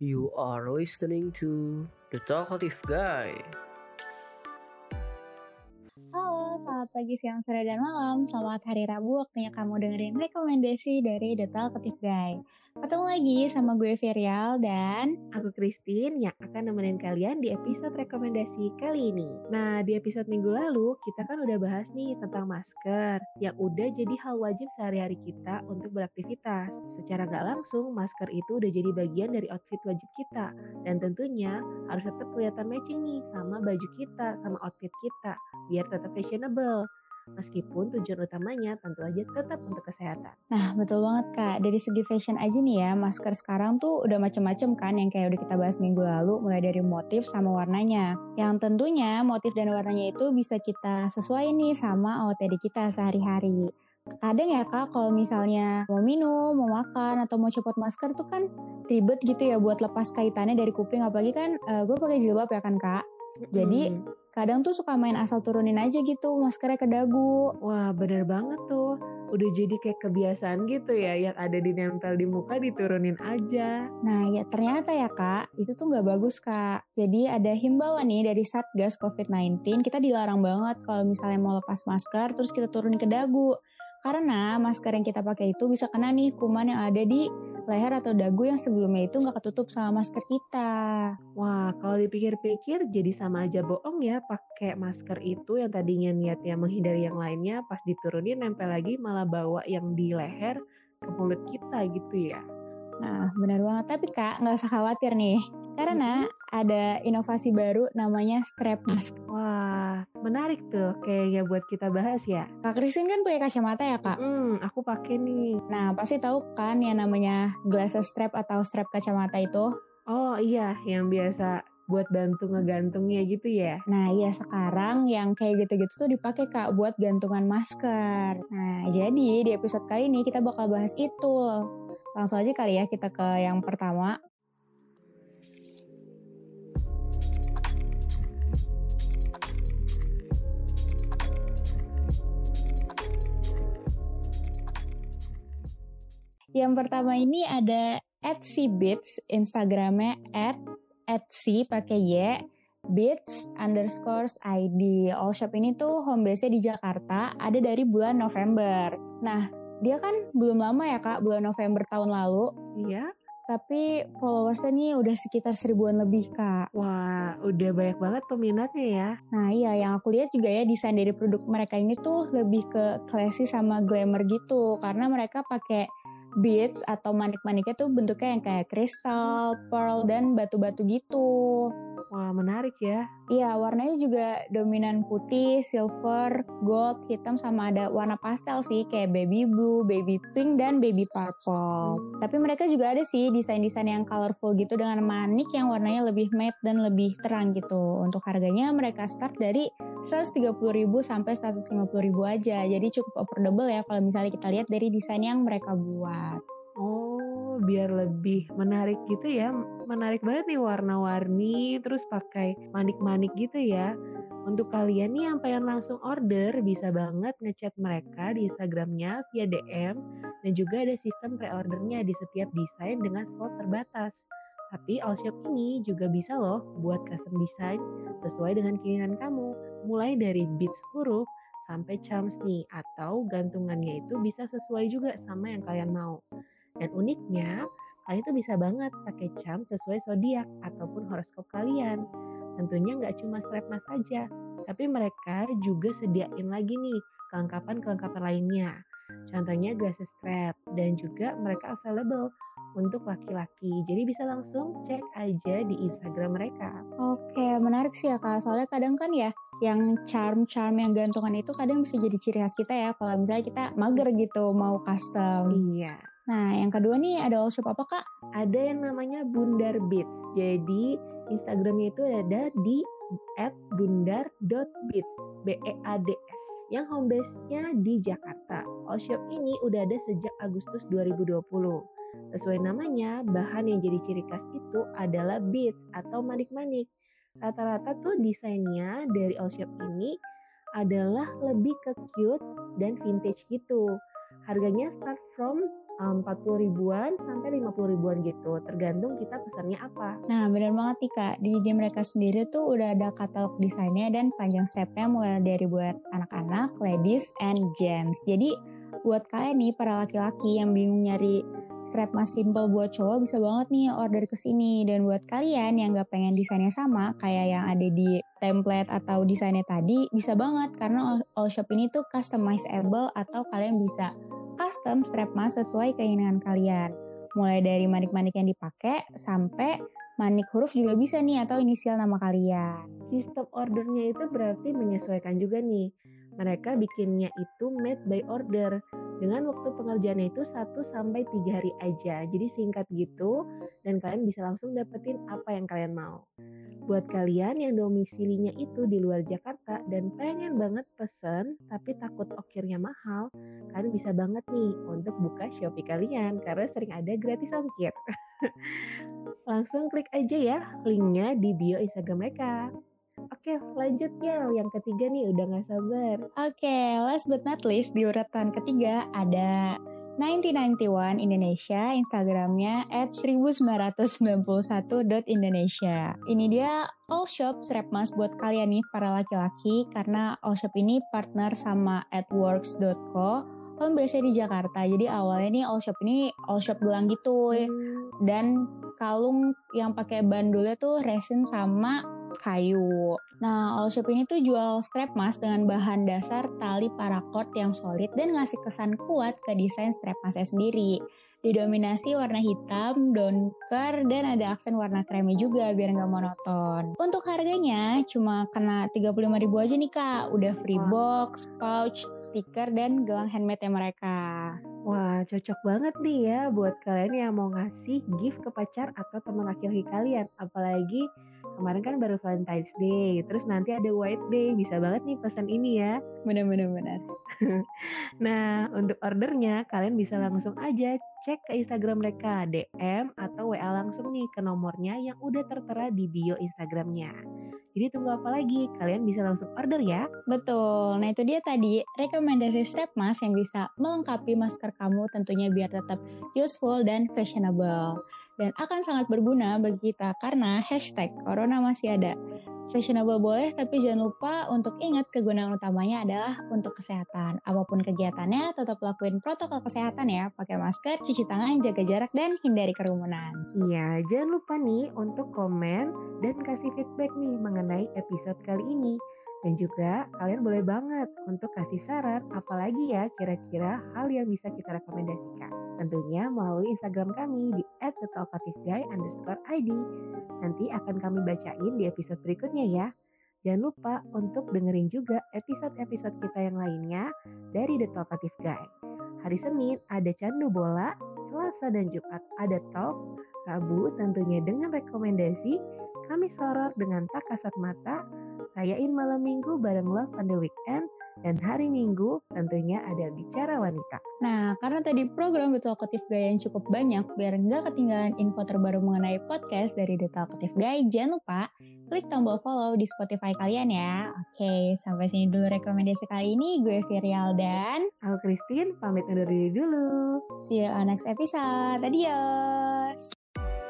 You are listening to The Talkative Guy. Selamat pagi, siang, sore, dan malam. Selamat hari Rabu, waktunya kamu dengerin rekomendasi dari The Talkative Guy. Ketemu lagi sama gue Virial dan Aku Christine yang akan nemenin kalian di episode rekomendasi kali ini. Nah, di episode minggu lalu kita kan udah bahas nih tentang masker yang udah jadi hal wajib sehari-hari kita untuk beraktivitas. Secara nggak langsung, masker itu udah jadi bagian dari outfit wajib kita. Dan tentunya harus tetap kelihatan matching nih sama baju kita, sama outfit kita, biar tetap fashionable. Meskipun tujuan utamanya tentu aja tetap untuk kesehatan. Nah, betul banget Kak. Dari segi fashion aja nih ya, masker sekarang tuh udah macem-macem kan yang kayak udah kita bahas minggu lalu, mulai dari motif sama warnanya. Yang tentunya motif dan warnanya itu bisa kita sesuai nih sama OOTD kita sehari-hari. Kadang ya Kak, kalau misalnya mau minum, mau makan, atau mau copot masker tuh kan ribet gitu ya buat lepas kaitannya dari kuping. Apalagi kan uh, gue pakai jilbab ya kan Kak. Jadi Hmm. Kadang tuh suka main asal turunin aja gitu maskernya ke dagu. Wah, bener banget tuh. Udah jadi kayak kebiasaan gitu ya, yang ada di nempel di muka diturunin aja. Nah ya ternyata ya kak, itu tuh nggak bagus kak. Jadi ada himbauan nih dari Satgas COVID-19, kita dilarang banget kalau misalnya mau lepas masker terus kita turunin ke dagu. Karena masker yang kita pakai itu bisa kena nih kuman yang ada di leher atau dagu yang sebelumnya itu nggak ketutup sama masker kita. Wah, kalau dipikir-pikir jadi sama aja bohong ya pakai masker itu yang tadinya niatnya menghindari yang lainnya pas diturunin nempel lagi malah bawa yang di leher ke mulut kita gitu ya. Nah benar banget, tapi kak nggak usah khawatir nih. Karena ada inovasi baru namanya strap mask. Wah, menarik tuh kayaknya buat kita bahas ya. Kak Christine kan pakai kacamata ya kak? Hmm, aku pakai nih. Nah, pasti tahu kan yang namanya glasses strap atau strap kacamata itu? Oh iya, yang biasa buat bantu ngegantungnya gitu ya. Nah, ya sekarang yang kayak gitu-gitu tuh dipakai Kak buat gantungan masker. Nah, jadi di episode kali ini kita bakal bahas itu. Langsung aja kali ya kita ke yang pertama. Yang pertama ini ada Etsy Beats, Instagramnya at Etsy pakai Y, Beats underscores ID. All Shop ini tuh home base-nya di Jakarta, ada dari bulan November. Nah, dia kan belum lama ya kak, bulan November tahun lalu. Iya. Tapi followersnya nih udah sekitar seribuan lebih kak. Wah, udah banyak banget peminatnya ya. Nah iya, yang aku lihat juga ya desain dari produk mereka ini tuh lebih ke classy sama glamour gitu. Karena mereka pakai beads atau manik-maniknya tuh bentuknya yang kayak kristal, pearl, dan batu-batu gitu. Wah, menarik ya. Iya, warnanya juga dominan putih, silver, gold, hitam, sama ada warna pastel sih, kayak baby blue, baby pink, dan baby purple. Tapi mereka juga ada sih desain-desain yang colorful gitu dengan manik yang warnanya lebih matte dan lebih terang gitu. Untuk harganya mereka start dari 130.000 sampai 150.000 aja. Jadi cukup affordable ya kalau misalnya kita lihat dari desain yang mereka buat. Oh, biar lebih menarik gitu ya. Menarik banget nih warna-warni, terus pakai manik-manik gitu ya. Untuk kalian nih yang pengen langsung order, bisa banget ngechat mereka di Instagramnya via DM dan juga ada sistem pre-ordernya di setiap desain dengan slot terbatas. Tapi All Shop ini juga bisa loh buat custom design sesuai dengan keinginan kamu. Mulai dari beads huruf sampai charms nih atau gantungannya itu bisa sesuai juga sama yang kalian mau. Dan uniknya, kalian tuh bisa banget pakai charm sesuai zodiak ataupun horoskop kalian. Tentunya nggak cuma strap mask aja, tapi mereka juga sediain lagi nih kelengkapan-kelengkapan lainnya. Contohnya glasses strap dan juga mereka available untuk laki-laki. Jadi bisa langsung cek aja di Instagram mereka. Oke, menarik sih ya kak. Soalnya kadang kan ya, yang charm-charm yang gantungan itu kadang bisa jadi ciri khas kita ya. Kalau misalnya kita mager gitu, mau custom. Iya. Nah, yang kedua nih ada all shop apa kak? Ada yang namanya Bundar Beats. Jadi Instagramnya itu ada di at bundar.beats b e a d s yang home base-nya di Jakarta. All shop ini udah ada sejak Agustus 2020. Sesuai namanya, bahan yang jadi ciri khas itu adalah beads atau manik-manik. Rata-rata tuh desainnya dari all shop ini adalah lebih ke cute dan vintage gitu. Harganya start from um, 40 ribuan sampai 50 ribuan gitu, tergantung kita pesannya apa. Nah, benar banget nih. Di ide mereka sendiri tuh udah ada katalog desainnya dan panjang stepnya mulai dari buat anak-anak, ladies, and gems. Jadi, buat kalian nih para laki-laki yang bingung nyari strap mas simple buat cowok bisa banget nih order ke sini. Dan buat kalian yang gak pengen desainnya sama kayak yang ada di template atau desainnya tadi bisa banget. Karena all shop ini tuh customizable atau kalian bisa custom strap mas sesuai keinginan kalian. Mulai dari manik-manik yang dipakai sampai manik huruf juga bisa nih atau inisial nama kalian. Sistem ordernya itu berarti menyesuaikan juga nih. Mereka bikinnya itu made by order dengan waktu pengerjaannya itu 1 sampai 3 hari aja. Jadi singkat gitu dan kalian bisa langsung dapetin apa yang kalian mau. Buat kalian yang domisilinya itu di luar Jakarta dan pengen banget pesen tapi takut ongkirnya mahal, kalian bisa banget nih untuk buka Shopee kalian karena sering ada gratis ongkir. langsung klik aja ya linknya di bio Instagram mereka. Oke, lanjut ya. Yang ketiga nih udah gak sabar. Oke, last but not least di urutan ketiga ada 1991 Indonesia, Instagramnya at 1991.indonesia. Ini dia All Shop Strap Mas buat kalian nih para laki-laki karena All Shop ini partner sama atworks.co kan biasanya di Jakarta jadi awalnya nih all shop ini all shop gelang gitu dan kalung yang pakai bandulnya tuh resin sama kayu. Nah, all shop ini tuh jual strap mas dengan bahan dasar tali paracord yang solid dan ngasih kesan kuat ke desain strap masnya sendiri. Didominasi warna hitam, donker, dan ada aksen warna kremi juga biar nggak monoton. Untuk harganya cuma kena 35.000 ribu aja nih kak. Udah free box, pouch, stiker, dan gelang handmade mereka. Wah, cocok banget nih ya buat kalian yang mau ngasih gift ke pacar atau teman laki-laki kalian. Apalagi kemarin kan baru Valentine's Day, terus nanti ada White Day, bisa banget nih pesan ini ya. Bener-bener bener. Nah, untuk ordernya kalian bisa langsung aja cek ke Instagram mereka, DM atau WA langsung nih ke nomornya yang udah tertera di bio Instagramnya. Jadi tunggu apa lagi? Kalian bisa langsung order ya. Betul. Nah itu dia tadi rekomendasi strap mask yang bisa melengkapi masker kamu tentunya biar tetap useful dan fashionable. Dan akan sangat berguna bagi kita karena hashtag corona masih ada. Fashionable boleh tapi jangan lupa untuk ingat kegunaan utamanya adalah untuk kesehatan. Apa pun kegiatannya tetap lakuin protokol kesehatan ya. Pakai masker, cuci tangan, jaga jarak, dan hindari kerumunan. Iya, jangan lupa nih untuk komen dan kasih feedback nih mengenai episode kali ini. Dan juga kalian boleh banget untuk kasih saran apalagi ya kira-kira hal yang bisa kita rekomendasikan. Tentunya melalui Instagram kami di @thetalkativeguy_id. Nanti akan kami bacain di episode berikutnya ya. Jangan lupa untuk dengerin juga episode-episode kita yang lainnya dari The Talkative Guy. Hari Senin ada Candu Bola, Selasa dan Jumat ada Talk, Rabu tentunya dengan rekomendasi, Kamis Horor dengan Tak Kasat Mata, rayain malam minggu bareng Love on the Weekend, dan hari Minggu tentunya ada Bicara Wanita. Nah, karena tadi program The Talkative Guy yang cukup banyak, biar nggak ketinggalan info terbaru mengenai podcast dari The Talkative Guy, jangan lupa klik tombol follow di Spotify kalian ya. Oke, sampai sini dulu rekomendasi kali ini. Gue Virial dan Aku Christine, pamit undur diri dulu. see you on next episode. Adios!